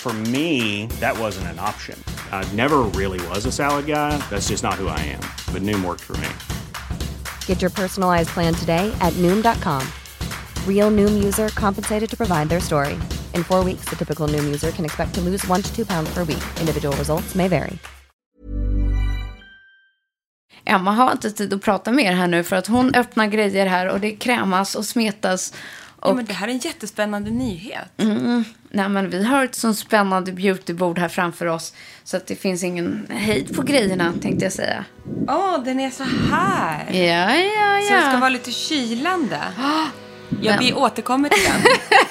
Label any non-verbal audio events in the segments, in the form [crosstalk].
For me, that wasn't an option. I never really was a salad guy. That's just not who I am. But Noom worked for me. Get your personalized plan today at Noom.com. Real Noom user compensated to provide their story. In four weeks, the typical Noom user can expect to lose one to two pounds per week. Individual results may vary. Emma har inte tid att prata mer här nu för att hon öppnar grejer här och det krämas och smetas. Och... Ja, men det här är en jättespännande nyhet. Mm, nej, men vi har ett sånt spännande beautybord här framför oss så att det finns ingen hejd på grejerna tänkte jag säga. Åh, oh, den är så här. Ja, ja, ja. Så det ska vara lite kylande. Ja, vi återkommer till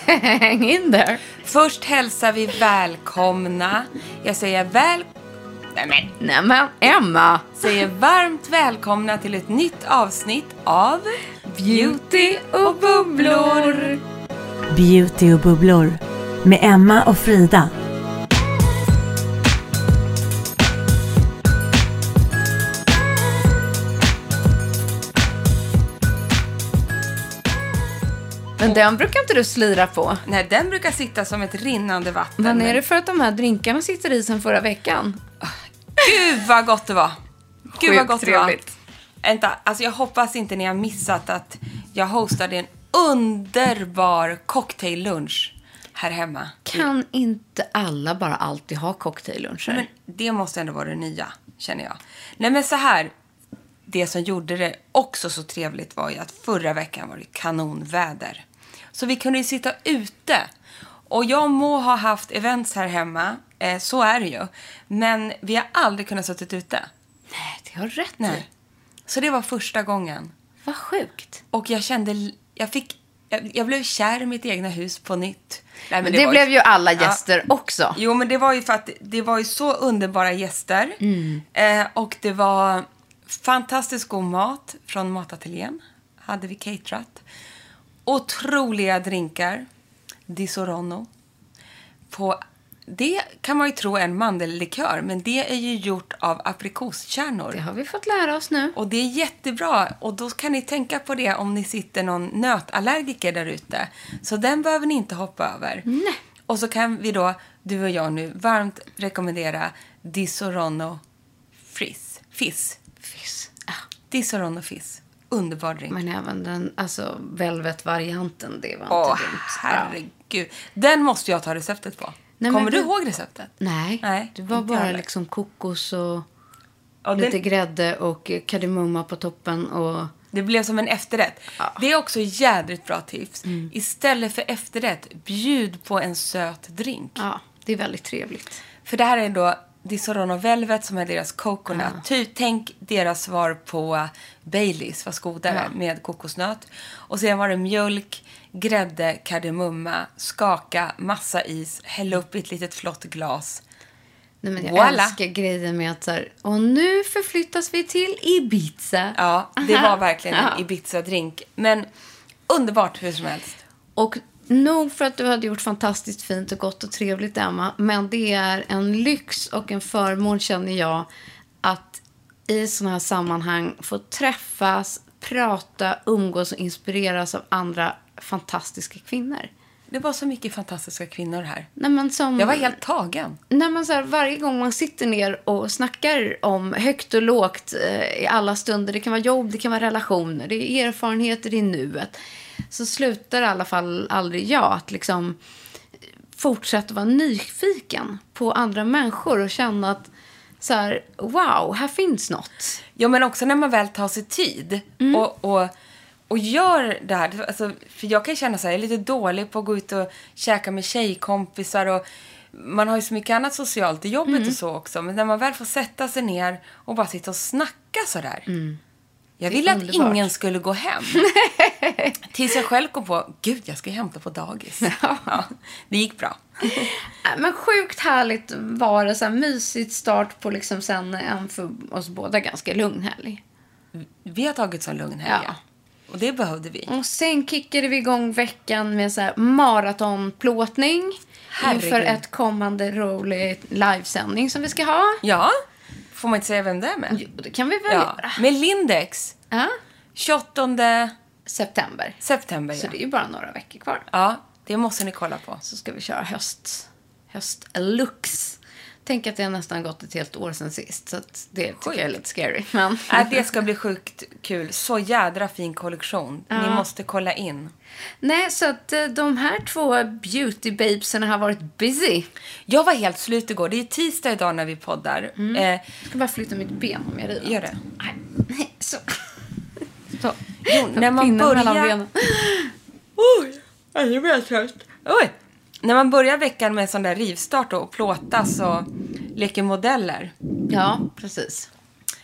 den. [laughs] Häng in där. Först hälsar vi välkomna. Jag säger väl... Nej men. Nej men, Emma. Säger varmt välkomna till ett nytt avsnitt av Beauty och bubblor. Beauty och bubblor med Emma och Frida. Men den brukar inte du slira på. Nej, den brukar sitta som ett rinnande vatten. Men är det för att de här drinkarna sitter i sen förra veckan? Gud vad gott det var! Gud vad gott trevligt. det var. Vänta, alltså jag hoppas inte ni har missat att jag hostade en underbar cocktaillunch här hemma. Kan inte alla bara alltid ha cocktailluncher? Men det måste ändå vara det nya, känner jag. Nej men så här, det som gjorde det också så trevligt var ju att förra veckan var det kanonväder. Så vi kunde ju sitta ute. Och jag må ha haft events här hemma, eh, så är det ju. Men vi har aldrig kunnat sitta ute. Nej, det har rätt Nej. Så det var första gången. Vad sjukt. Och jag kände, jag fick, jag, jag blev kär i mitt egna hus på nytt. Nej, men Det, var blev ju alla gäster också. Jo, men det var ju för att det var ju så underbara gäster. Mm. Eh, och det var fantastiskt god mat från matateljén. Hade vi caterat. Otroliga drinkar. Di Sorono. På, det kan man ju tro är en mandellikör, men det är ju gjort av aprikoskärnor. Det har vi fått lära oss nu. Och det är jättebra. Och då kan ni tänka på det om ni sitter någon nötallergiker där ute. Så den behöver ni inte hoppa över. Nej. Och så kan vi då, du och jag nu, varmt rekommendera Di Sorono Frizz. Fizz. Fiss. Ja. Di Sorono Fizz. Underbar drink. Men även den alltså, velvet-varianten, det var inte Åh, dumt. Herregud. Den måste jag ta receptet på. Nej, Kommer du det- ihåg receptet? Nej, Nej, det var bara heller. liksom kokos och Ja, lite den- grädde och kardemumma på toppen. Och... Det blev som en efterrätt. Det är också jädrigt bra tips. Mm. Istället för efterrätt, bjud på en söt drink. Ja, det är väldigt trevligt. För det här är då Di Sorono Velvet som är deras coconut. Ty, tänk deras svar på Baileys, fast godare, med kokosnöt. Och sen var det mjölk, grädde, kardemumma, skaka, massa is, hälla upp i ett litet flott glas. Nej, men jag Voila. älskar grejen med att så här, och nu förflyttas vi till Ibiza. Ja, det var [laughs] verkligen en Ja. Ibiza-drink. Men underbart hur som helst. Och nog för att du hade gjort fantastiskt fint och gott och trevligt, Emma. Men det är en lyx och en förmån, känner jag, att i sådana här sammanhang få träffas, prata, umgås och inspireras av andra fantastiska kvinnor. Det var så mycket fantastiska kvinnor här. Nej, som, Jag var helt tagen. Nej, men så här, varje gång man sitter ner och snackar om högt och lågt eh, i alla stunder, det kan vara jobb, det kan vara relationer, det är erfarenheter i nuet, så slutar i alla fall aldrig jag att liksom fortsätta vara nyfiken på andra människor och känna att så här, wow, här finns något. Ja, men också när man väl tar sig tid Mm. och, och, och gör det här. Alltså, för jag kan känna så här, jag är lite dålig på att gå ut och käka med tjejkompisar och man har ju så mycket annat socialt i jobbet Mm. och så också. Men när man väl får sätta sig ner och bara sitta och snacka så där. Jag ville att Mm. ingen skulle gå hem. [laughs] [laughs] Tills jag själv kom på, gud jag ska hämta på dagis. Ja, det gick bra. Äh, Men sjukt härligt var det. Så här, mysigt start på liksom sen en för oss båda ganska lugn helg. Vi har tagit så lugn helg, Ja. ja. Och det behövde vi. Och sen kickade vi igång veckan med så här maratonplåtning. Herregud. Inför ett kommande roligt livesändning som vi ska ha. Ja, får man inte säga vem det är med? Jo, det kan vi väl Ja, göra. med Lindex. Ja. 28 September. september. Så Ja. det är ju bara några veckor kvar. ja, det måste ni kolla på. Så ska vi köra höst, höstlux. Tänk att det har nästan gått ett helt år sedan sist. Så det tycker jag är lite scary. Men... [laughs] Äh, det ska bli sjukt kul. Så jädra fin kollektion. Ni måste kolla in. Nej, så att eh, de här två beauty babesen har varit busy. Jag var helt slut igår. Det är tisdag idag när vi poddar. Eh, Jag ska bara flytta mitt ben om jag river. Gör det. Nej, så. [laughs] så. Jo, när man Pinnen mellan börjar... benen. [laughs] Oj, jag blir trött. Oj! När man börjar veckan med en sån där rivstart och plåtas och leker modeller. Ja, precis.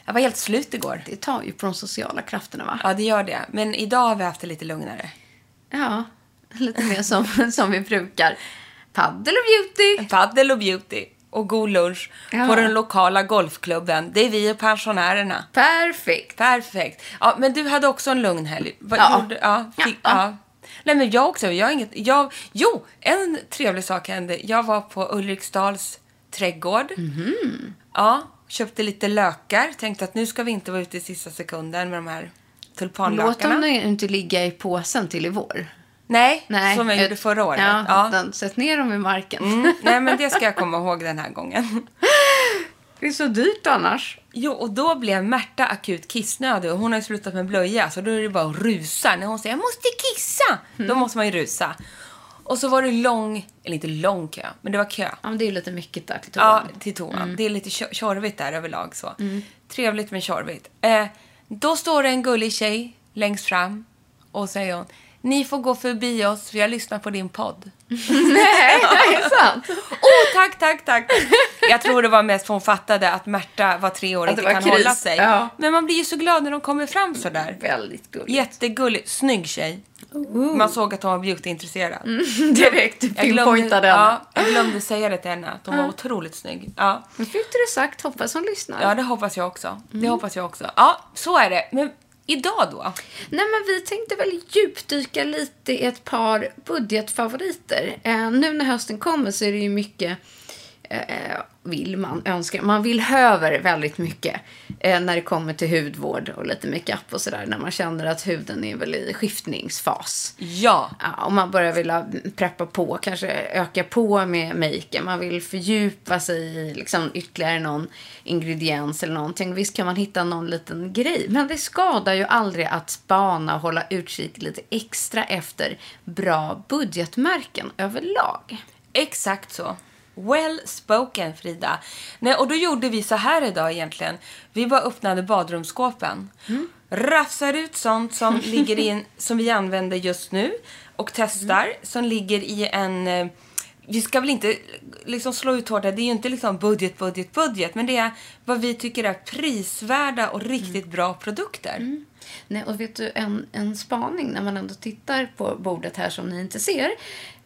Jag var helt slut igår. Det tar ju på de sociala krafterna, va? Ja, det gör det. Men idag har vi haft det lite lugnare. Ja, lite mer som, [laughs] som vi brukar. Paddle och beauty. Paddel och beauty och god lunch Ja. på den lokala golfklubben. Det är vi och pensionärerna. Perfekt. Perfekt. Ja, men du hade också en lugn helg. Vad Ja. Gjorde, ja, fick, Ja. ja. Nej, men jag också. Jag inget, jag, jo, en trevlig sak hände. Jag var på Ulriksdals trädgård. Mhm. Ja, köpte lite lökar. Tänkte att nu ska vi inte vara ute i sista sekunden med de här Låt tulpanlökarna. dem nu inte ligga i påsen till i vår. Nej, Nej, som jag gjorde förra året. Ja, Ja. utan Sätt ner dem i marken. Mm, nej, men det ska jag komma ihåg den här gången. [laughs] Det är så dyrt annars. Jo, och då blev Märta akut kissnödig och hon har ju slutat med blöja så då är det bara att rusa. När hon säger jag måste kissa, då måste man ju rusa. Och så var det lång, eller inte lång kö, men det var kö. Ja, men det är lite mycket där till Ja, toan. till toan. Det är lite tjo- tjorvigt där överlag så. Trevligt men tjorvigt. Eh, då står det en gullig tjej längst fram och säger hon ni får gå förbi oss, vi har lyssnat på din podd. [laughs] Nej, det är sant. Åh, tack, tack, tack. Jag tror det var mest för hon fattade att Märta var tre år och inte kan kris, hålla sig. ja. Men man blir ju så glad när de kommer fram så där. Väldigt gulligt. Jättegullig, snygg tjej. Man såg att hon var beautyintresserad. [laughs] Direkt Jag pinpointade henne. ja, jag glömde säga det till henne, att hon var otroligt snygg. Ja. Nu fick du det sagt. Hoppas hon lyssnar. ja, det hoppas jag också. Det hoppas jag också. Ja, så är det. Men idag då? Nej, men vi tänkte väl djupdyka lite i ett par budgetfavoriter. Eh, nu när hösten kommer så är det ju mycket eh, vill man önska. Man vill höver väldigt mycket eh, när det kommer till hudvård och lite makeup och sådär. När man känner att huden är väl i skiftningsfas. Ja. Ja, och man börjar vilja preppa på, kanske öka på med maken. Man vill fördjupa sig i liksom ytterligare någon ingrediens eller någonting. Visst kan man hitta någon liten grej. Men det skadar ju aldrig att spana och hålla utkik lite extra efter bra budgetmärken överlag. Exakt så. Well spoken, Frida. Nej, och då gjorde vi så här idag egentligen. Vi bara öppnade badrumsskåpen. Rafsar ut sånt som [laughs] ligger i en, som vi använder just nu och testar. Som ligger i en... eh, Vi ska väl inte liksom slå ut hårt. Det är ju inte liksom budget, budget, budget. Men det är vad vi tycker är prisvärda och riktigt bra produkter. Nej, och vet du, en, en spaning när man ändå tittar på bordet här som ni inte ser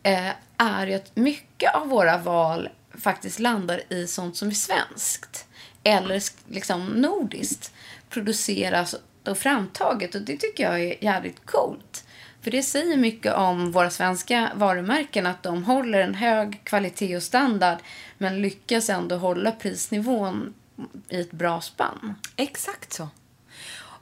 eh, är ju att mycket av våra val faktiskt landar i sånt som är svenskt eller liksom nordiskt produceras och framtaget och det tycker jag är jävligt coolt. För det säger mycket om våra svenska varumärken att de håller en hög kvalitet och standard men lyckas ändå hålla prisnivån i ett bra spann. Exakt så.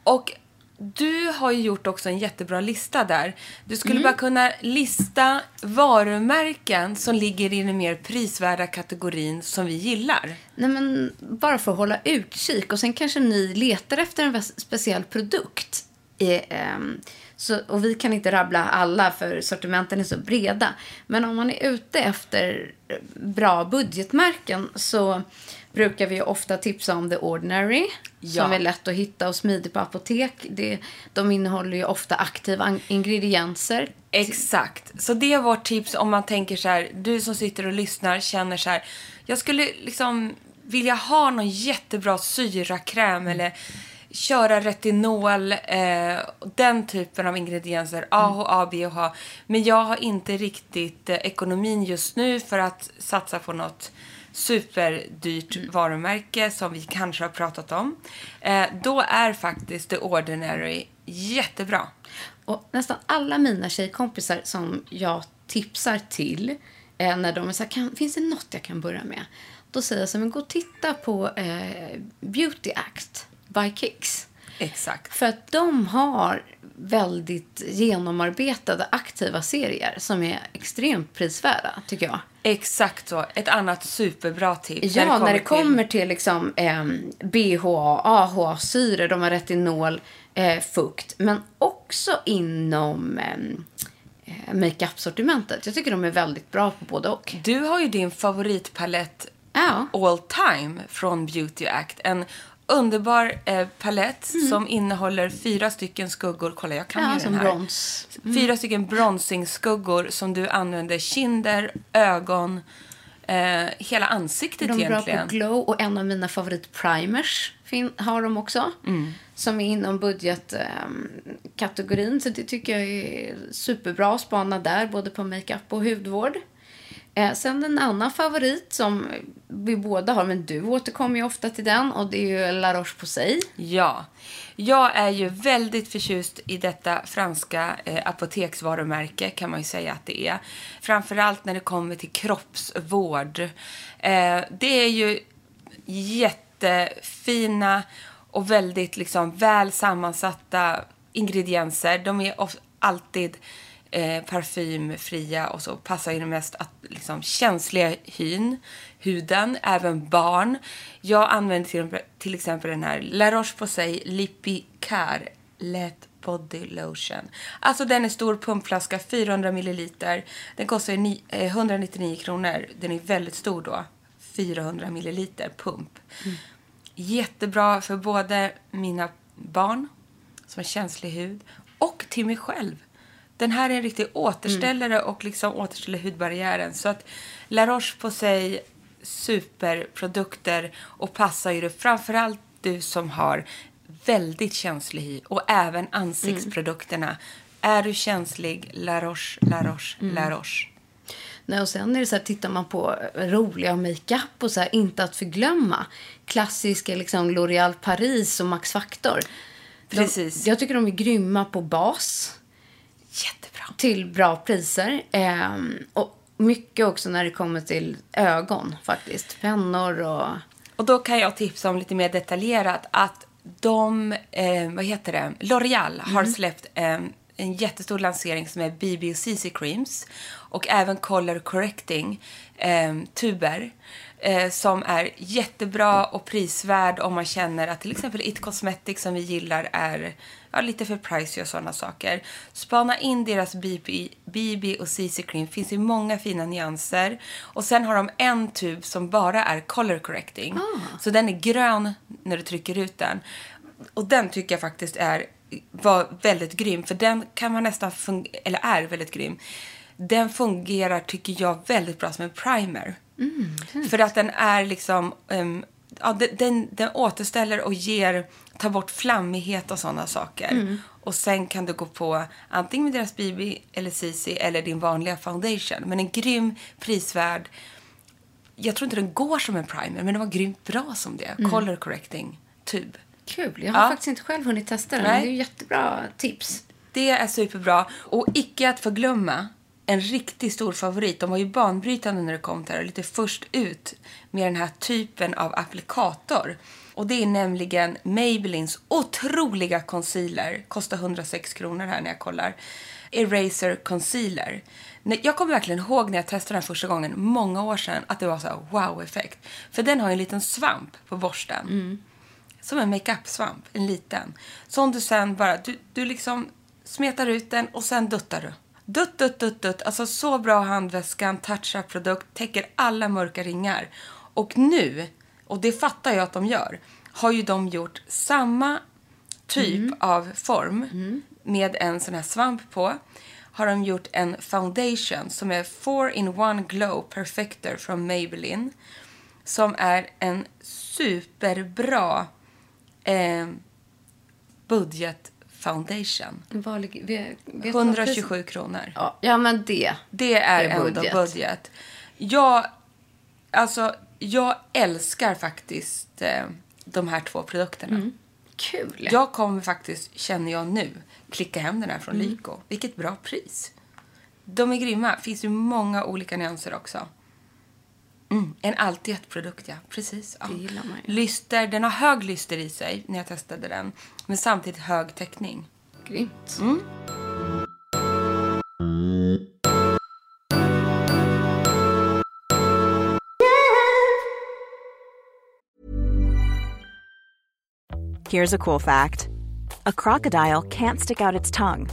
Och du har ju gjort också en jättebra lista där. Du skulle bara kunna lista varumärken som ligger i den mer prisvärda kategorin som vi gillar. Nej, men bara för att hålla utkik. Och sen kanske ni letar efter en speciell produkt. Eh, ehm, så, och vi kan inte rabbla alla för sortimenten är så breda. Men om man är ute efter eh, bra budgetmärken så brukar vi ofta tipsa om The Ordinary. Ja. Som är lätt att hitta och smidig på apotek. Det, de innehåller ju ofta aktiva ingredienser. Exakt. Så det är vårt tips om man tänker så här, du som sitter och lyssnar känner så här, jag skulle liksom vilja ha någon jättebra syrakräm eller köra retinol, eh, den typen av ingredienser, AHA, BHA. Men jag har inte riktigt eh, ekonomin just nu för att satsa på något superdyrt varumärke som vi kanske har pratat om. Eh, då är faktiskt The Ordinary jättebra. Och nästan alla mina tjejkompisar som jag tipsar till eh, när de är så här, kan, finns det något jag kan börja med? Då säger jag så här, men gå och titta på eh, Beauty Act by Kicks. Exakt. För att de har väldigt genomarbetade aktiva serier som är extremt prisvärda, tycker jag. Exakt så. Ett annat superbra tips. Ja, när det till- kommer till liksom, eh, BHA, AHA-syre, de har retinol, eh, fukt, men också inom eh, eh, makeup-sortimentet. Jag tycker de är väldigt bra på både och. Du har ju din favoritpalett Ja. all time från Beauty Act. En underbar eh, palett som innehåller fyra stycken skuggor. Kolla, jag kan Mm. Ja, ju den här. brons. Fyra stycken bronzingskuggor som du använder kinder, ögon, eh, hela ansiktet De är bra egentligen. på glow och en av mina favoritprimers har de också. Mm. Som är inom budgetkategorin. så det tycker jag är superbra att spana där, både på makeup och hudvård. Eh, sen en annan favorit som vi båda har, men du återkommer ju ofta till den och det är ju La Roche-Posay. Ja. Jag är ju väldigt förtjust i detta franska eh, apoteksvarumärke kan man ju säga att det är. Framförallt när det kommer till kroppsvård. Eh, det är ju jättefina och väldigt liksom väl sammansatta ingredienser. De är alltid eh, parfymfria och så passar ju mest att, liksom, känsliga hyn, huden, även barn. Jag använder till, till exempel den här La Roche-Posay Lipicare Let Body Lotion. Alltså den är stor pumpflaska, 400 milliliter. Den kostar ni, eh, 199 kronor. Den är väldigt stor då. 400 milliliter pump. Jättebra för både mina barn som har känslig hud och till mig själv. Den här är en riktig återställare och liksom återställer hudbarriären. Så att La Roche-Posay superprodukter och passar ju det framförallt du som har väldigt känslig hy och även ansiktsprodukterna. Är du känslig, La Roche, La Roche, La Roche. Nej, och sen är det så här, tittar man på roliga makeup och så här, inte att förglömma. Klassiska liksom L'Oréal Paris och Max Factor. Precis. De, jag tycker de är grymma på bas Jättebra. till bra priser. Ehm, och mycket också när det kommer till ögon faktiskt. Pennor och... Och då kan jag tipsa om lite mer detaljerat att de, eh, vad heter det, L'Oreal har släppt eh, en jättestor lansering som är BB och CC Creams och även Color Correcting eh, tuber eh, som är jättebra och prisvärd om man känner att till exempel It Cosmetics som vi gillar är ja, lite för pricey och sådana saker. Spana in deras BB, BB och CC Cream. finns i många fina nyanser. Och sen har de en tub som bara är color correcting. Så den är grön när du trycker ut den. Och den tycker jag faktiskt är var väldigt grym. För den kan man nästan eller är väldigt grym. Den fungerar, tycker jag, väldigt bra som en primer. För att den är liksom... ehm, ja, den, den, återställer och ger, tar bort flammighet och sådana saker. Och sen kan du gå på antingen med deras BB eller CC eller din vanliga foundation. Men en grym, prisvärd... Jag tror inte den går som en primer, men den var grymt bra som det. Color correcting tub. Kul. Jag har Ja. faktiskt inte själv hunnit testa den. Nej. Det är jättebra tips. Det är superbra. Och icke att förglömma, en riktigt stor favorit. De var ju banbrytande när det kom till det här, lite först ut med den här typen av applikator. Och det är nämligen Maybellines otroliga concealer. Kostar 106 kronor här när jag kollar. Eraser Concealer. Jag kommer verkligen ihåg när jag testade den första gången, många år sedan, att det var så wow-effekt. För den har en liten svamp på borsten. Som en makeup-svamp, en liten. Som du sen bara, du, du liksom smetar ut den och sen duttar du. Dutt, dutt, dutt, dutt. Alltså så bra handväskan, touch-up-produkt, täcker alla mörka ringar. Och nu, och det fattar jag att de gör, har ju de gjort samma typ av form med en sån här svamp på. Har de gjort en foundation som är 4-in-1 Glow Perfector från Maybelline. Som är en superbra eh, budget foundation. Var ligger- vet- vet du vad 127 kronor. Ja, ja, men det. Det är, är ändå budget. budget. Jag, alltså, jag älskar faktiskt eh, de här två produkterna. Mm. Kul. Jag kommer faktiskt, känner jag nu, klicka hem den här från Mm. Lyko. Vilket bra pris. De är grymma. finns ju många olika nyanser också. Mm, en allt i ett produkt, ja. Precis. Ja. Det gillar man ju. Lyster, den har hög lyster i sig när jag testade den. Men samtidigt hög täckning. Grymt. Here's a cool fact a crocodile can't stick out its tongue.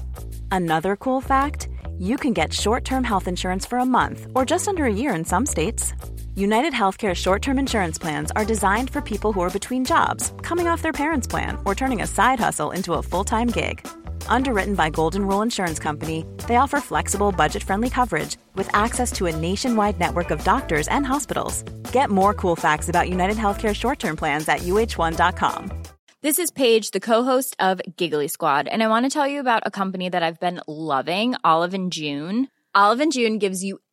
Another cool fact you can get short term health insurance for a month or just under a year in some states. United Healthcare short term insurance plans are designed for people who are between jobs, coming off their parents' plan, or turning a side hustle into a full time gig. Underwritten by Golden Rule Insurance Company, they offer flexible, budget friendly coverage with access to a nationwide network of doctors and hospitals. Get more cool facts about United Healthcare short term plans at uh1.com. This is Paige, the co-host of Giggly Squad, and I want to tell you about a company that I've been loving, Olive and June. Olive and June gives you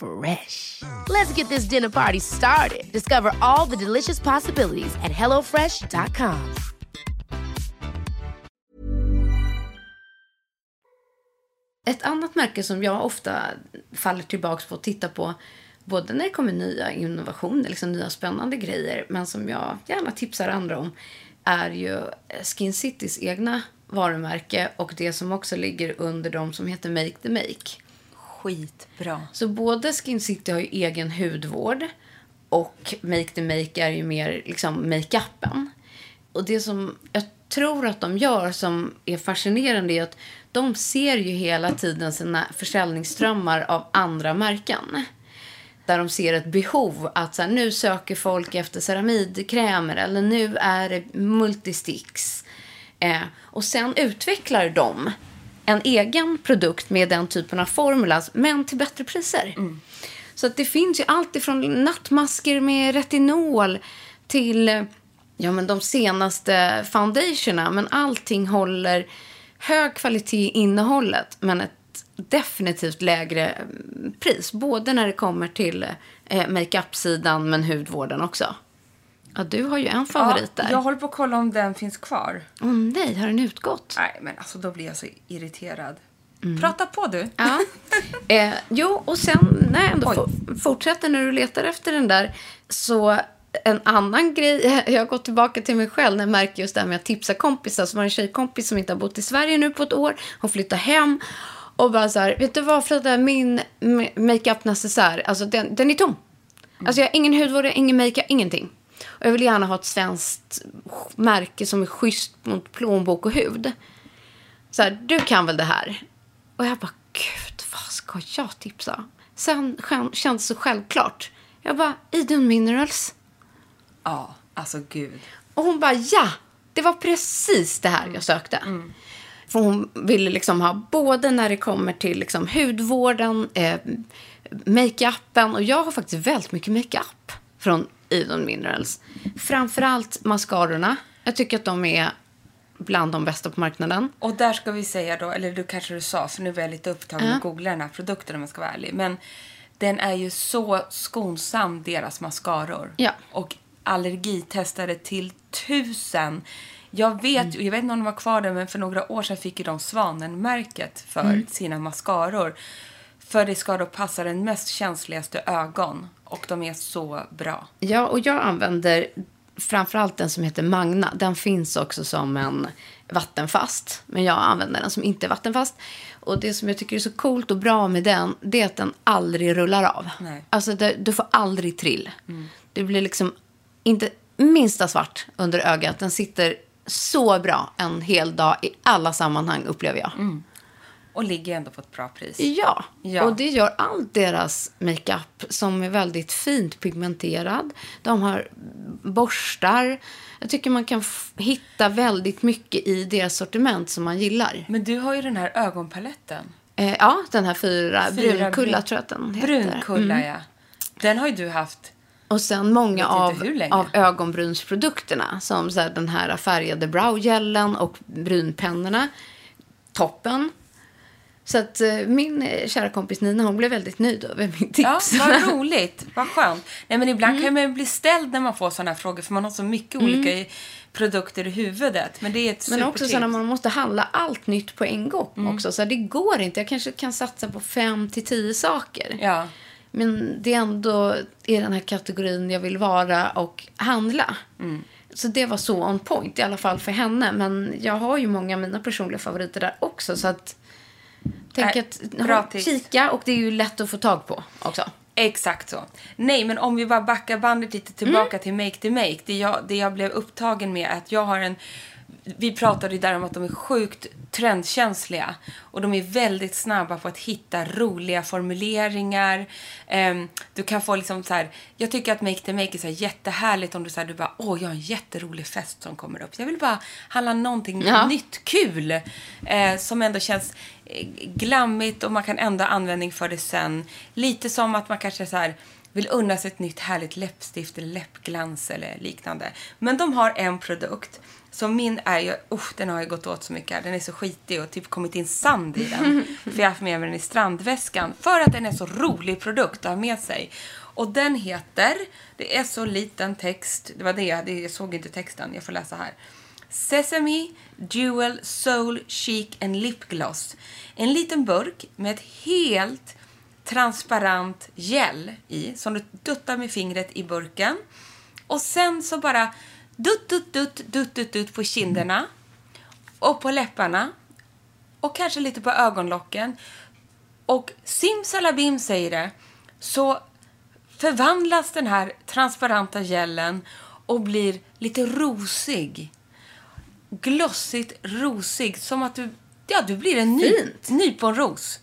Fresh. Let's get this dinner party started. Discover all the delicious possibilities at hellofresh.com. Ett annat märke som jag ofta faller tillbaka på att titta på både när det kommer nya innovationer, liksom nya spännande grejer, men som jag gärna tipsar andra om, är ju Skin Citys egna varumärke och det som också ligger under dem som heter Make the Make. Skitbra. Så både Skin City har ju egen hudvård och Make the Make är ju mer liksom makeupen. Och det som jag tror att de gör som är fascinerande är att de ser ju hela tiden sina försäljningsströmmar av andra märken. Där de ser ett behov att så här, nu söker folk efter ceramidkrämer eller nu är det multisticks. Eh, och sen utvecklar de en egen produkt med den typen av formulas, men till bättre priser. Så att det finns ju allt ifrån nattmasker med retinol till ja, men de senaste foundationerna. Men allting håller hög kvalitet i innehållet, men ett definitivt lägre mm, pris. Både när det kommer till eh, makeup-sidan, men hudvården också. Ja, du har ju en favorit där. Jag håller på att kolla om den finns kvar. Åh nej, har den utgått? Nej, men alltså då blir jag så irriterad. Prata på du. Ja. [laughs] Eh, jo, och sen när jag ändå Oj. for, fortsätter när du letar efter den där så en annan grej, [laughs] jag har gått tillbaka till mig själv när jag märker just det här med att tipsa kompisar. Så var det en tjejkompis som inte har bott i Sverige nu på ett år. Hon flyttar hem och bara så här, vet du vad Frida, min ma- makeup necessär, alltså den, den är tom. Alltså jag har ingen hudvård, ingen makeup, ingenting. Och jag vill gärna ha ett svenskt märke som är schysst mot plånbok och hud. Så här, du kan väl det här? Och jag bara, gud, vad ska jag tipsa? Sen kän- kändes det så självklart. Jag bara, Idun Minerals. Ja, alltså gud. Och hon bara, ja, det var precis det här jag sökte. För hon ville liksom ha både när det kommer till liksom hudvården, eh, makeupen. Och jag har faktiskt väldigt mycket makeup från Eden Minerals. Framförallt mascarorna. Jag tycker att de är bland de bästa på marknaden. Och där ska vi säga då, eller du kanske du sa, för nu var jag lite upptagen med att googla den här produkten om jag ska vara ärlig. Men den är ju så skonsam, deras mascaror. Ja. Och allergitestade till tusen. Jag vet, jag vet inte om de har kvar den, men för några år sedan fick ju de Svanen-märket för sina mascaror. För det ska då passa den mest känsligaste ögon. Och de är så bra. Ja, och jag använder framförallt den som heter Magna. Den finns också som en vattenfast. Men jag använder den som inte är vattenfast. Och det som jag tycker är så coolt och bra med den, det är att den aldrig rullar av. Nej. Alltså, det, du får aldrig trill. Det blir liksom inte minsta svart under ögat. Den sitter så bra en hel dag i alla sammanhang, upplever jag. Och ligger ändå på ett bra pris. Ja. Ja. och det gör allt deras makeup som är väldigt fint pigmenterad. De har borstar. Jag tycker man kan hitta väldigt mycket i deras sortiment som man gillar. Men du har ju den här ögonpaletten. Eh, ja, den här fyra, Fyra brunkulla brun- tror jag att den heter. Brunkulla, ja. Den har ju du haft. Och sen många av, av ögonbrynsprodukterna. Som så här, den här färgade browgelen och brynpennorna. Toppen. Så att eh, min eh, kära kompis Nina hon blev väldigt nöjd över min Ja, tips. vad [laughs] roligt. Vad skönt. Nej, men ibland kan man ju bli ställd när man får sådana här frågor för man har så mycket olika i, produkter i huvudet. Men det är ett Men också så när man måste handla allt nytt på en gång också. Så det går inte. Jag kanske kan satsa på fem till tio saker. Ja. Men det är ändå i den här kategorin jag vill vara och handla. Så det var så on point, i alla fall för henne. Men jag har ju många av mina personliga favoriter där också. Så att tänk Nej, att bra tips. kika och det är ju lätt att få tag på också. Exakt så. Nej, men om vi bara backar bandet lite tillbaka till Make the Make. Det jag, det jag blev upptagen med är att jag har en... Vi pratade ju där om att de är sjukt trendkänsliga. Och de är väldigt snabba på att hitta roliga formuleringar. Ehm, du kan få liksom så här... Jag tycker att Make the Make är så här jättehärligt om du säger du bara åh, jag har en jätterolig fest som kommer upp. Jag vill bara handla någonting Ja. nytt, kul. Eh, som ändå känns eh, glammigt och man kan ändå ha användning för det sen. Lite som att man kanske så här vill unna sig ett nytt härligt läppstift eller läppglans eller liknande. Men de har en produkt. Så min är ju, usch, den har ju gått åt så mycket här. Den är så skitig och typ kommit in sand i den. [laughs] för jag har haft med mig den i strandväskan. För att den är så rolig produkt att ha med sig. Och den heter, det är så liten text. Det var det, jag- såg inte texten. Jag får läsa här. Sesame Dual Soul Chic and Lip Gloss. En liten burk med ett helt transparent gel i som du duttar med fingret i burken. Och sen så bara dutt, dutt, dutt, dutt, dutt, dutt på kinderna och på läpparna och kanske lite på ögonlocken. Och simsalabim säger det, så förvandlas den här transparenta gelen och blir lite rosig. Glossigt rosig, som att du, ja, du blir en ny, nyponros.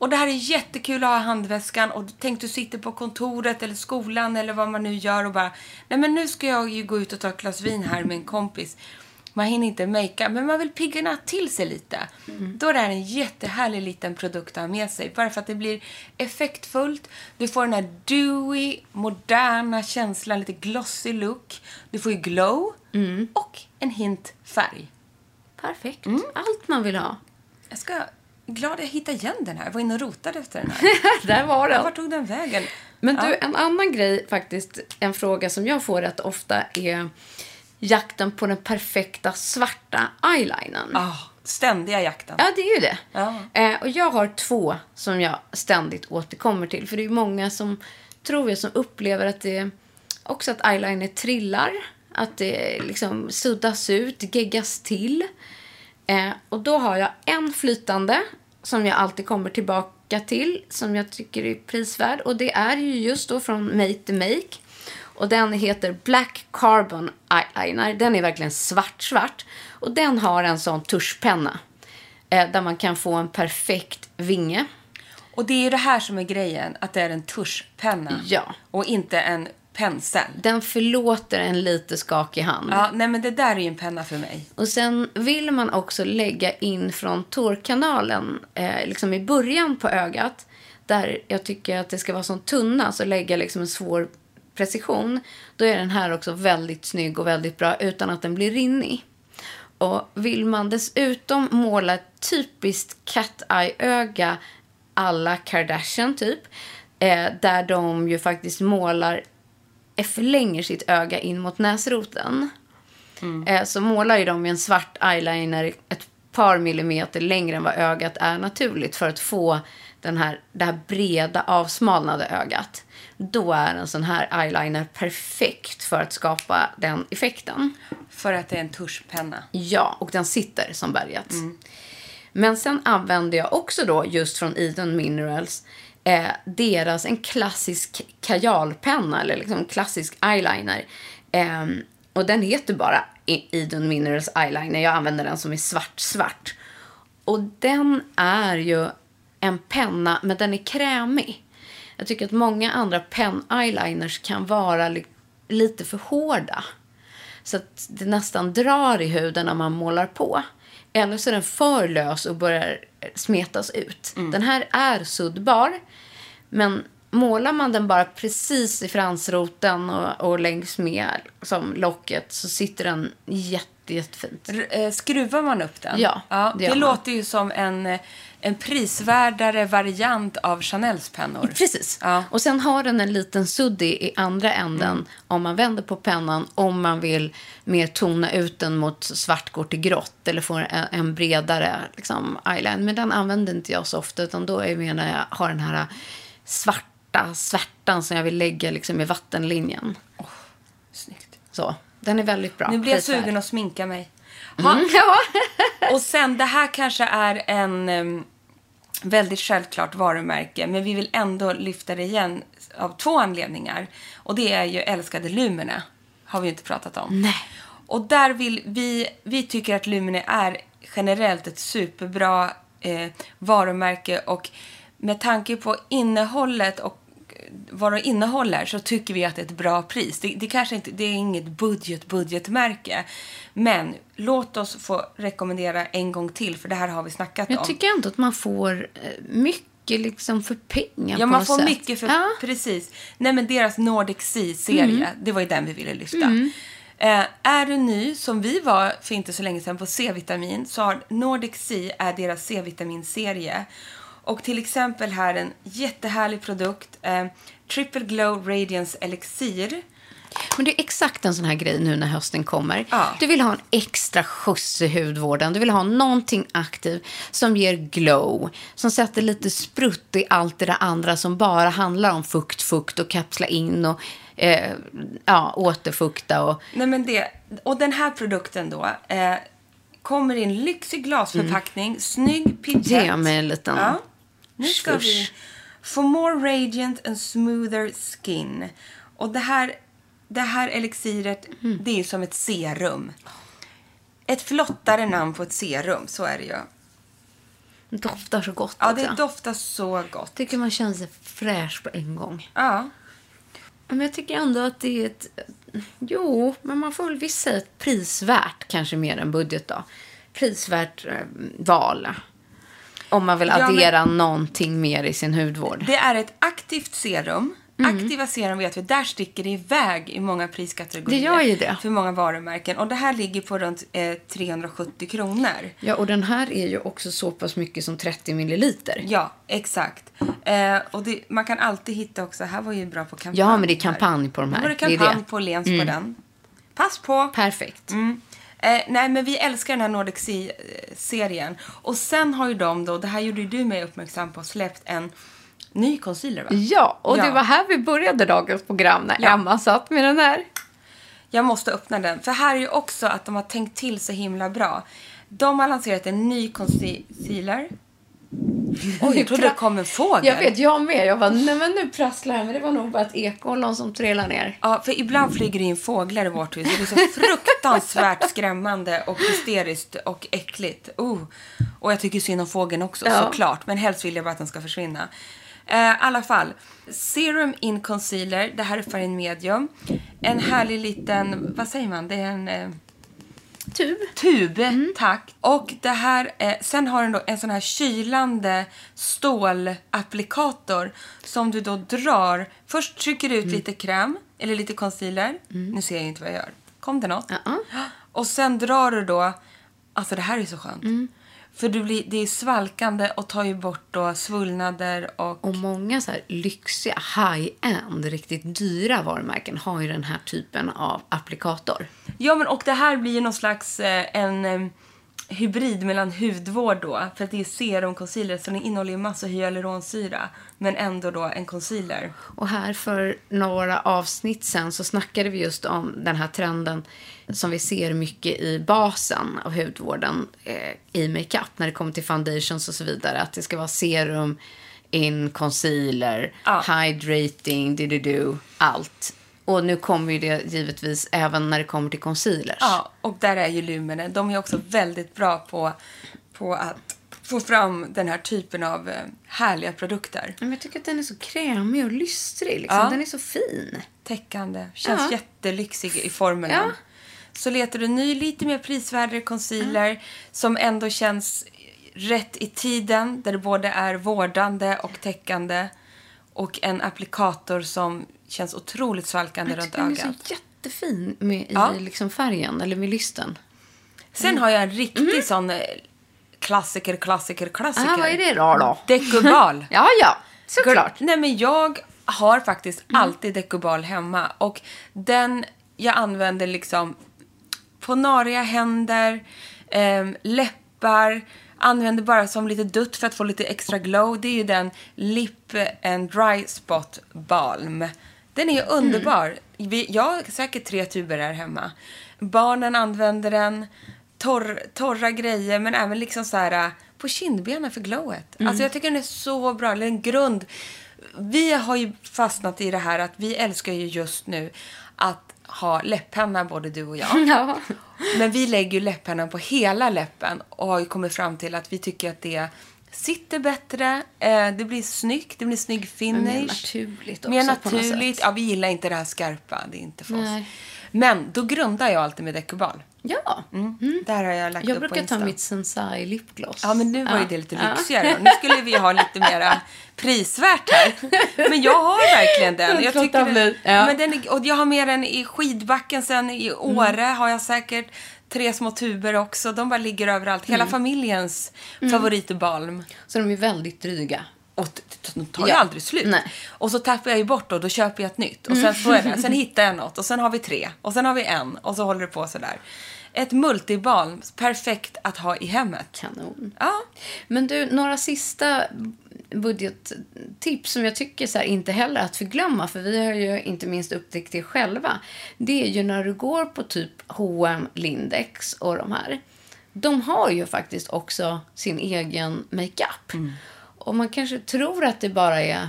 Och det här är jättekul att ha i handväskan och tänk du sitter på kontoret eller skolan eller vad man nu gör och bara nej men nu ska jag ju gå ut och ta ett glas vin här med en kompis. Man hinner inte makea, men man vill pigga till sig lite. Då är det här en jättehärlig liten produkt att ha med sig. Bara för att det blir effektfullt. Du får den här dewy, moderna känslan, lite glossy look. Du får ju glow och en hint färg. Perfekt. Allt man vill ha. Jag ska glad jag hittade igen den här. Jag var inne och rotade efter den här. [laughs] Där var Ja, den. Vart tog den vägen? Men du, Ja. en annan grej faktiskt, en fråga som jag får rätt ofta är jakten på den perfekta svarta eyelinern. Ah, ständiga jakten. Ja, det är ju det. Ja. Eh, och jag har två som jag ständigt återkommer till. För det är många som, tror jag, som upplever att det också att eyeliner trillar. Att det liksom suddas ut, geggas till. Eh, och då har jag en flytande som jag alltid kommer tillbaka till. Som jag tycker är prisvärd. Och det är ju just då från Make the Make. Och den heter Black Carbon Eyeliner. Den är verkligen svart, svart. Och den har en sån tuschpenna. Eh, där man kan få en perfekt vinge. Och det är ju det här som är grejen, att det är en tuschpenna. Ja. Och inte en pensel. Den förlåter en lite skakig hand. Ja, nej men det där är ju en penna för mig. Och sen vill man också lägga in från tårkanalen, eh, liksom i början på ögat. Där jag tycker att det ska vara som tunna, så lägga liksom en svår precision, då är den här också väldigt snygg och väldigt bra utan att den blir rinnig. Och vill man dessutom måla ett typiskt cat-eye-öga alla Kardashian typ, eh, där de ju faktiskt målar, förlänger sitt öga in mot näsroten. Eh, så målar ju de med en svart eyeliner ett par millimeter längre än vad ögat är naturligt för att få den här, det här breda avsmalnade ögat. Då är en sån här eyeliner perfekt för att skapa den effekten. För att det är en tuschpenna. Ja, och den sitter som berget. Men sen använder jag också då just från Eden Minerals eh, deras en klassisk kajalpenna eller liksom klassisk eyeliner. Eh, och den heter bara E- Eden Minerals eyeliner. Jag använder den som är svart svart. Och den är ju en penna, men den är krämig. Jag tycker att många andra penn-eyeliners kan vara li- lite för hårda. Så att det nästan drar i huden när man målar på. Eller så är den för lös och börjar smetas ut. Den här är suddbar. Men målar man den bara precis i fransroten och, och längs med som locket så sitter den jätte, jättefint. R- eh, skruvar man upp den? Ja, det, det man. låter ju som en, eh, en prisvärdare variant av Chanels pennor. Precis. Ja. Och sen har den en liten suddig i andra änden om man vänder på pennan om man vill mer tona ut den mot svart går till grått eller få en, en bredare liksom, eyeliner. Men den använder inte jag så ofta utan då är det mer när jag har den här svarta svärtan som jag vill lägga liksom, i vattenlinjen. Snyggt. Så. Den är väldigt bra. Nu blir jag sugen att sminka mig. Ha, Mm, [laughs] ja. och sen, det här kanske är en em, väldigt självklart varumärke, men vi vill ändå lyfta det igen av två anledningar. Och det är ju älskade Lumene, har vi inte pratat om. Nej. Och där vill vi, vi tycker att Lumene är generellt ett superbra eh, varumärke och med tanke på innehållet och vad det innehåller så tycker vi att det är ett bra pris. Det, det kanske inte, det är inget budget budgetmärke. Men låt oss få rekommendera en gång till för det här har vi snackat Jag om. tycker ändå att man får eh, mycket liksom för pengar Ja, man får sätt. mycket för... Ja. Precis. Nej, men deras Nordic Sea-serie, Mm. det var ju den vi ville lyfta. Eh, är du ny, som vi var för inte så länge sedan, på C-vitamin så har Nordic Sea är deras C-vitaminserie. Och till exempel här en jättehärlig produkt, eh, Triple Glow Radiance Elixir. Men det är exakt en sån här grej nu när hösten kommer. Ja. Du vill ha en extra skjuts i hudvården. Du vill ha någonting aktivt som ger glow. Som sätter lite sprutt i allt det där andra som bara handlar om fukt, fukt och kapsla in och eh, ja, återfukta. Och, Nej, men det, och den här produkten då eh, kommer i en lyxig glasförpackning, snygg pipett. Ge mig en liten Ja. Nu ska vi... For more radiant and smoother skin. Och det här, det här elixiret, Mm. det är ju som ett serum. Ett flottare namn på ett serum, så är det ju. Det doftar så gott Ja, också. det doftar så gott. tycker man känner sig fräsch på en gång. Ja. Men jag tycker ändå att det är ett... Jo, men man får väl visst säga ett prisvärt, kanske mer än budget då. Prisvärt eh, val. Om man vill Ja, men- addera någonting mer i sin hudvård. Det är ett aktivt serum. Mm. Aktiva serum vet vi, där sticker det iväg i många priskategorier. Det gör ju det. För många varumärken. Och det här ligger på runt eh, 370 kronor. Ja, och den här är ju också så pass mycket som 30 milliliter. Ja, exakt. Eh, och det, man kan alltid hitta också, här var ju bra på kampanj. Ja, men det är kampanj på de här. Nu var det Det är kampanj det. Mm. på Lens på den. Pass på. Perfekt. Mm. Eh, nej, men vi älskar den här Nordic Sea-serien. Och sen har ju de då, det här gjorde ju du mig uppmärksam på, släppt en ny concealer va? Ja, och Ja. det var här vi började dagens program när Ja. Emma satt med den här. Jag måste öppna den. För här är ju också att de har tänkt till så himla bra. De har lanserat en ny concealer. Oj, jag trodde det kom en fågel. Jag vet, jag med. Jag bara, nej men nu prasslar jag. Men det var nog bara ett ekollon som trillade ner. Ja, för ibland flyger det in fåglar i vårt hus. Det är så fruktansvärt skrämmande och hysteriskt och äckligt. Oh. Och jag tycker synd om fågeln också, Ja. såklart. Men helst vill jag bara att den ska försvinna. Eh, I alla fall. Serum in concealer. Det här är färgen medium. En härlig liten, vad säger man? Det är en... Eh, Tub. Tub, tack. Och det här, eh, sen har den då en sån här kylande stålapplikator som du då drar. Först trycker du ut lite kräm eller lite concealer. Nu ser jag inte vad jag gör. Kom det något? Och sen drar du då, alltså det här är så skönt. För du blir, det är svalkande och tar ju bort då svullnader och... Och många så här lyxiga, high-end, riktigt dyra varumärken har ju den här typen av applikator. Ja, men och det här blir ju någon slags eh, en eh, hybrid mellan hudvård då. För att det är serum concealer så den innehåller ju massa hyaluronsyra. Men ändå då en concealer. Och här för några avsnitt sen så snackade vi just om den här trenden som vi ser mycket i basen av hudvården eh, i makeup när det kommer till foundations och så vidare. Att det ska vara serum, in, concealer, Ja. hydrating, do allt. Och nu kommer ju det givetvis även när det kommer till concealers. Ja, och där är ju Lumene. De är också väldigt bra på, på att få fram den här typen av eh, härliga produkter. Men jag tycker att den är så krämig och lystrig. Liksom. Ja. Den är så fin. Täckande. Känns Ja. jättelyxig i formen. Ja. Så letar du ny, lite mer prisvärdare concealer som ändå känns rätt i tiden. Där det både är vårdande och täckande. Och en applikator som känns otroligt svalkande runt tycker den är ögat. så jättefin med, Ja. i liksom färgen, eller med lysten. Sen har jag en riktig sån eh, klassiker, klassiker, klassiker. Mm. Ah, vad är det då? då? Dekubal. [laughs] Ja, ja, såklart. Nej, men jag har faktiskt alltid Dekubal hemma. Och den jag använder liksom på nariga händer, ehm, läppar, använder bara som lite dutt för att få lite extra glow. Det är ju den Lip and Dry Spot Balm. Den är ju underbar. Vi, jag har säkert tre tuber här hemma. Barnen använder den. Torr, torra grejer, men även liksom så här äh, på kindbenen för glowet. Alltså jag tycker den är så bra. Eller en grund. Vi har ju fastnat i det här att vi älskar ju just nu att ha läpppenna, både du och jag. [laughs] Ja. Men vi lägger ju läpppennan på hela läppen och har ju kommit fram till att vi tycker att det sitter bättre, eh, det blir snyggt, det blir snygg finish. mer naturligt Mer också något naturligt. Ja, vi gillar inte det här skarpa, det är inte för oss. Nej. Men då grundar jag alltid med Decubal. Ja. Mm. Där har jag lagt Jag upp på brukar ta mitt Sensai lipgloss. Ja, men nu var ju Ja. det lite Ja. lyxigare. Nu skulle vi ha lite mera [laughs] prisvärt här. Men jag har verkligen den. Jag tycker den. Ja. men den är, och jag har med den i skidbacken sen. I Åre har jag säkert tre små tuber också. De bara ligger överallt. Hela familjens favoritbalm. Så de är väldigt dryga. Och de tar ju Ja. aldrig slut. Nej. Och så tappar jag ju bort och då köper jag ett nytt. Och sen står jag där. Sen [laughs] hittar jag något. Och sen har vi tre. Och sen har vi en. Och så håller det på sådär. Ett multibalm. Perfekt att ha i hemmet. Kanon. Ja. Men du, några sista budgettips som jag tycker så inte heller att förglömma, för vi har ju inte minst upptäckt det själva. Det är ju när du går på typ H&M, Lindex och de här. De har ju faktiskt också sin egen makeup. Och man kanske tror att det bara är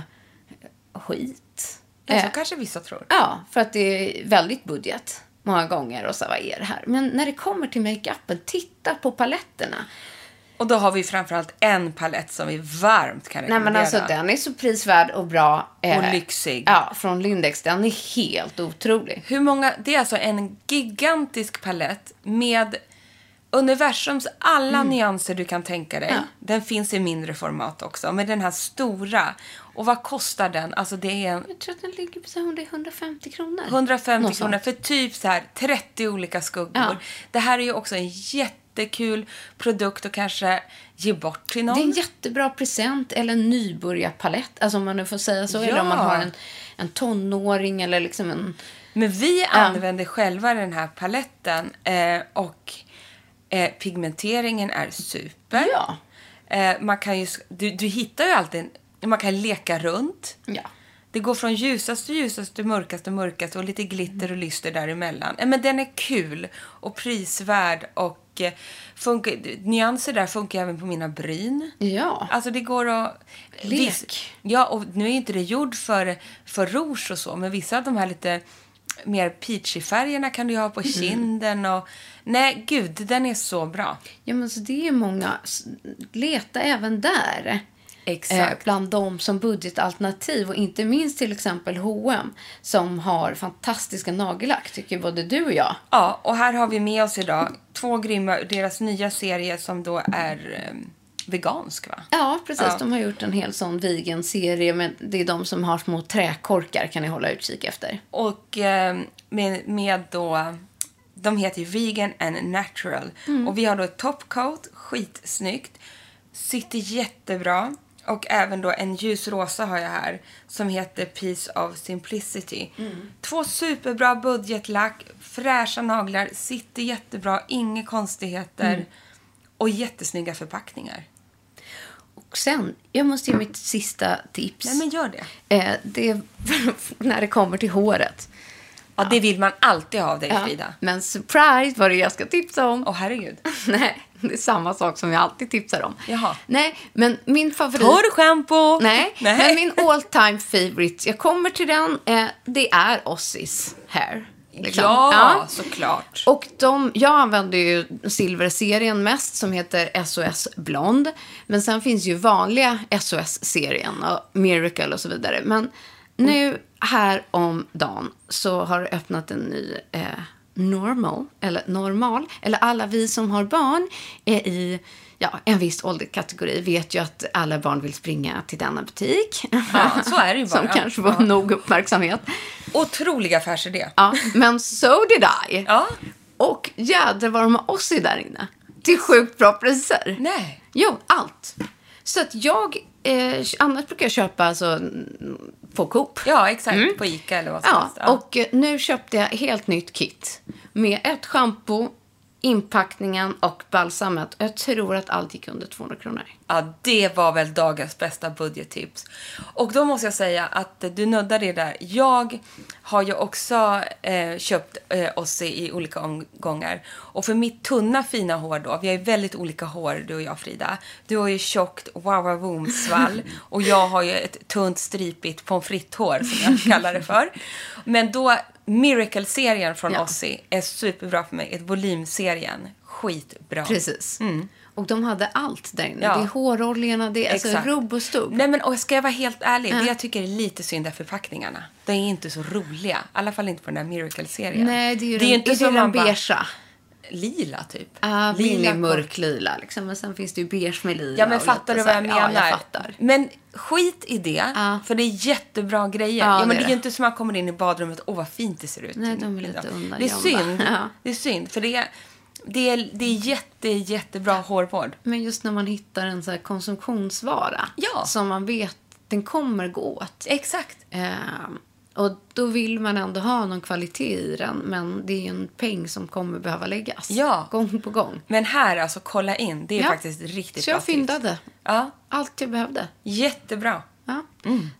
skit. Ja, så Eh, kanske vissa tror. Ja, för att det är väldigt budget många gånger. Och så, vad är det här? Men när det kommer till makeupen, titta på paletterna. Och då har vi framförallt en palett som vi varmt kan Nej rekommendera. men alltså den är så prisvärd och bra. eh, Och lyxig. Ja, från Lindex. Den är helt otrolig. Hur många... Det är alltså en gigantisk palett med universums alla nyanser du kan tänka dig. Mm. Ja. Den finns i mindre format också, men den här stora. Och vad kostar den? Alltså det är en Jag tror att den ligger på så här 100 150 kronor. 150 Något kronor sånt. för typ så här 30 olika skuggor. Ja. Det här är ju också en jättekul produkt att kanske ge bort till någon. Det är en jättebra present eller en nybörjarpalett. Alltså om man nu får säga så. Eller om man Ja. har en, en tonåring eller liksom en... Men vi använder själva den här paletten eh, och eh, pigmenteringen är super. Ja. Eh, man kan ju, du, du hittar ju alltid, man kan leka runt. Ja. Det går från ljusast till ljusast till mörkast till mörkast och lite glitter och lyster däremellan. Men den är kul och prisvärd och eh, funkar, nyanser där funkar även på mina bryn. Ja. Alltså det går att... Lek. Viss, ja, och nu är inte det gjord för, för rouge och så, men vissa av de här lite mer peachy färgerna kan du ha på Mm. kinden och... Nej, gud, den är så bra. Ja, men så det är många. Leta även där. Exakt. Eh, bland dem som budgetalternativ och inte minst till exempel H&M som har fantastiska nagellack, tycker både du och jag. Ja, och här har vi med oss idag två grymma. Deras nya serie som då är eh, vegansk, va? Ja, precis. Ja. De har gjort en hel sån vegan-serie. Men det är de som har små träkorkar kan ni hålla utkik efter. Och eh, med, med då... De heter ju Vegan and Natural. Och vi har då ett topcoat, skitsnyggt. Sitter jättebra. Och även då en ljusrosa har jag här som heter Piece of Simplicity. Två superbra budgetlack, fräscha naglar, sitter jättebra, inga konstigheter och jättesnygga förpackningar. Och sen, jag måste ge mitt sista tips. Nej men gör det. eh, det är [laughs] när det kommer till håret. Ja, det vill man alltid ha av dig Ja. Frida. Men surprise, vad det är jag ska tipsa om. Åh herregud. [laughs] Nej, det är samma sak som jag alltid tipsar om. Jaha. Nej, men min favorit... Torrschampo! Nej, [laughs] Nej. men min all time favorite, jag kommer till den, eh, det är Ossis hair. liksom. Ja, såklart. Och de, jag använder ju silverserien mest som heter SOS Blond. Men sen finns ju vanliga SOS-serien och Miracle och så vidare. Men nu här om dagen så har det öppnat en ny eh, normal, eller normal, eller alla vi som har barn är i ja, en viss ålderskategori vet ju att alla barn vill springa till denna butik. Ja, så är det ju [laughs] bara. Som kanske får nog uppmärksamhet. Otrolig affärsidé. Ja, men so did I. Ja. Och jädrar vad de har oss i där inne. Till sjukt bra priser. Nej. Jo, allt. Så att jag, eh, annars brukar jag köpa alltså, på Coop. Ja, exakt. På Ica eller vad som Mm. Ja, helst. och eh, nu köpte jag helt nytt kit. Med ett schampo, inpackningen och balsamet. Jag tror att allt gick under 200 kronor. Ja, det var väl dagens bästa budgettips. Och då måste jag säga att du nuddar det där. Jag har ju också eh, köpt eh, Ossi i olika omgångar. Och för mitt tunna fina hår då, vi har ju väldigt olika hår du och jag Frida. Du har ju tjockt wow svall [laughs] och jag har ju ett tunt stripigt pommes frites-hår som jag kallar det för. Men då, Miracle-serien från Ja. Ossi är superbra för mig. Ett volymserien, skitbra. Precis. Och de hade allt där inne. Mm. Ja. Det är håroljorna, det är alltså rubb och stubb. Nej men och ska jag vara helt ärlig, det jag tycker är lite synd är förpackningarna. De är inte så roliga. I alla fall inte på den där Miracle-serien. Nej, det är ju det är den, inte är som det den bara- beigea. Lila typ. Min Lila är mörklila liksom. Men sen finns det ju beige med lila. Ja men och fattar du vad jag menar? Ja, jag fattar. Men skit i det, Ja. för det är jättebra grejer. Ja, Ja, men det är det. ju inte som man kommer in i badrummet, åh vad fint det ser ut. Nej, de är lite Det är synd. Ja. Det är synd, för det är, det är, det är jätte, jättebra hårvård. Men just när man hittar en så här konsumtionsvara. Ja. Som man vet den kommer gå åt. Exakt. Ehm, och då vill man ändå ha någon kvalitet i den. Men det är ju en peng som kommer behöva läggas. Ja. Gång på gång. Men här, alltså kolla in. Det är Ja. faktiskt riktigt Så jag fyndade. Ja, Allt jag behövde. jättebra. Ja.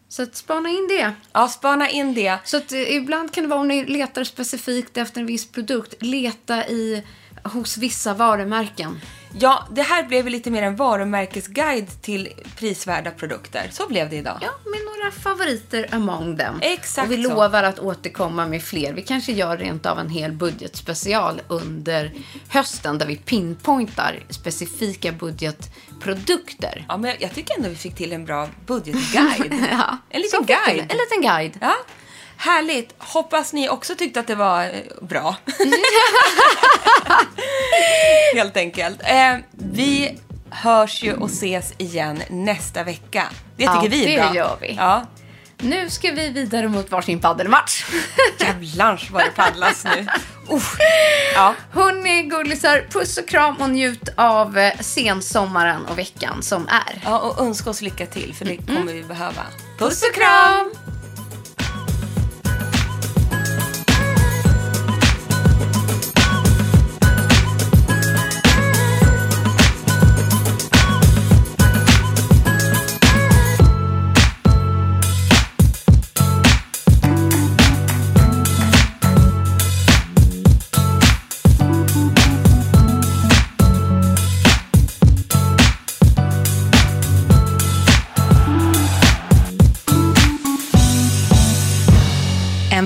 Så att spana in det. Ja, spana in det. Så att, eh, ibland kan det vara om ni letar specifikt efter en viss produkt. Leta i, hos vissa varumärken. Ja, det här blev lite mer en varumärkesguide till prisvärda produkter. Så blev det idag. Ja, med några favoriter among them. Exakt Och vi så. lovar att återkomma med fler. Vi kanske gör rent av en hel budgetspecial under hösten där vi pinpointar specifika budgetprodukter. Ja, men jag, tycker ändå vi fick till en bra budgetguide. [laughs] Ja, En liten guide. En liten guide. Ja, härligt. Hoppas ni också tyckte att det var eh, bra. [laughs] Helt enkelt. Eh, vi hörs ju och ses igen nästa vecka. Det tycker Ja, vi är det bra. gör vi. Ja. Nu ska vi vidare mot varsin paddelmatch. Jävlar vad det paddlas nu. [laughs] Ja. Hörni gullisar, puss och kram och njut av eh, sensommaren och veckan som är. ja, och önska oss lycka till för det kommer vi behöva. Puss och kram!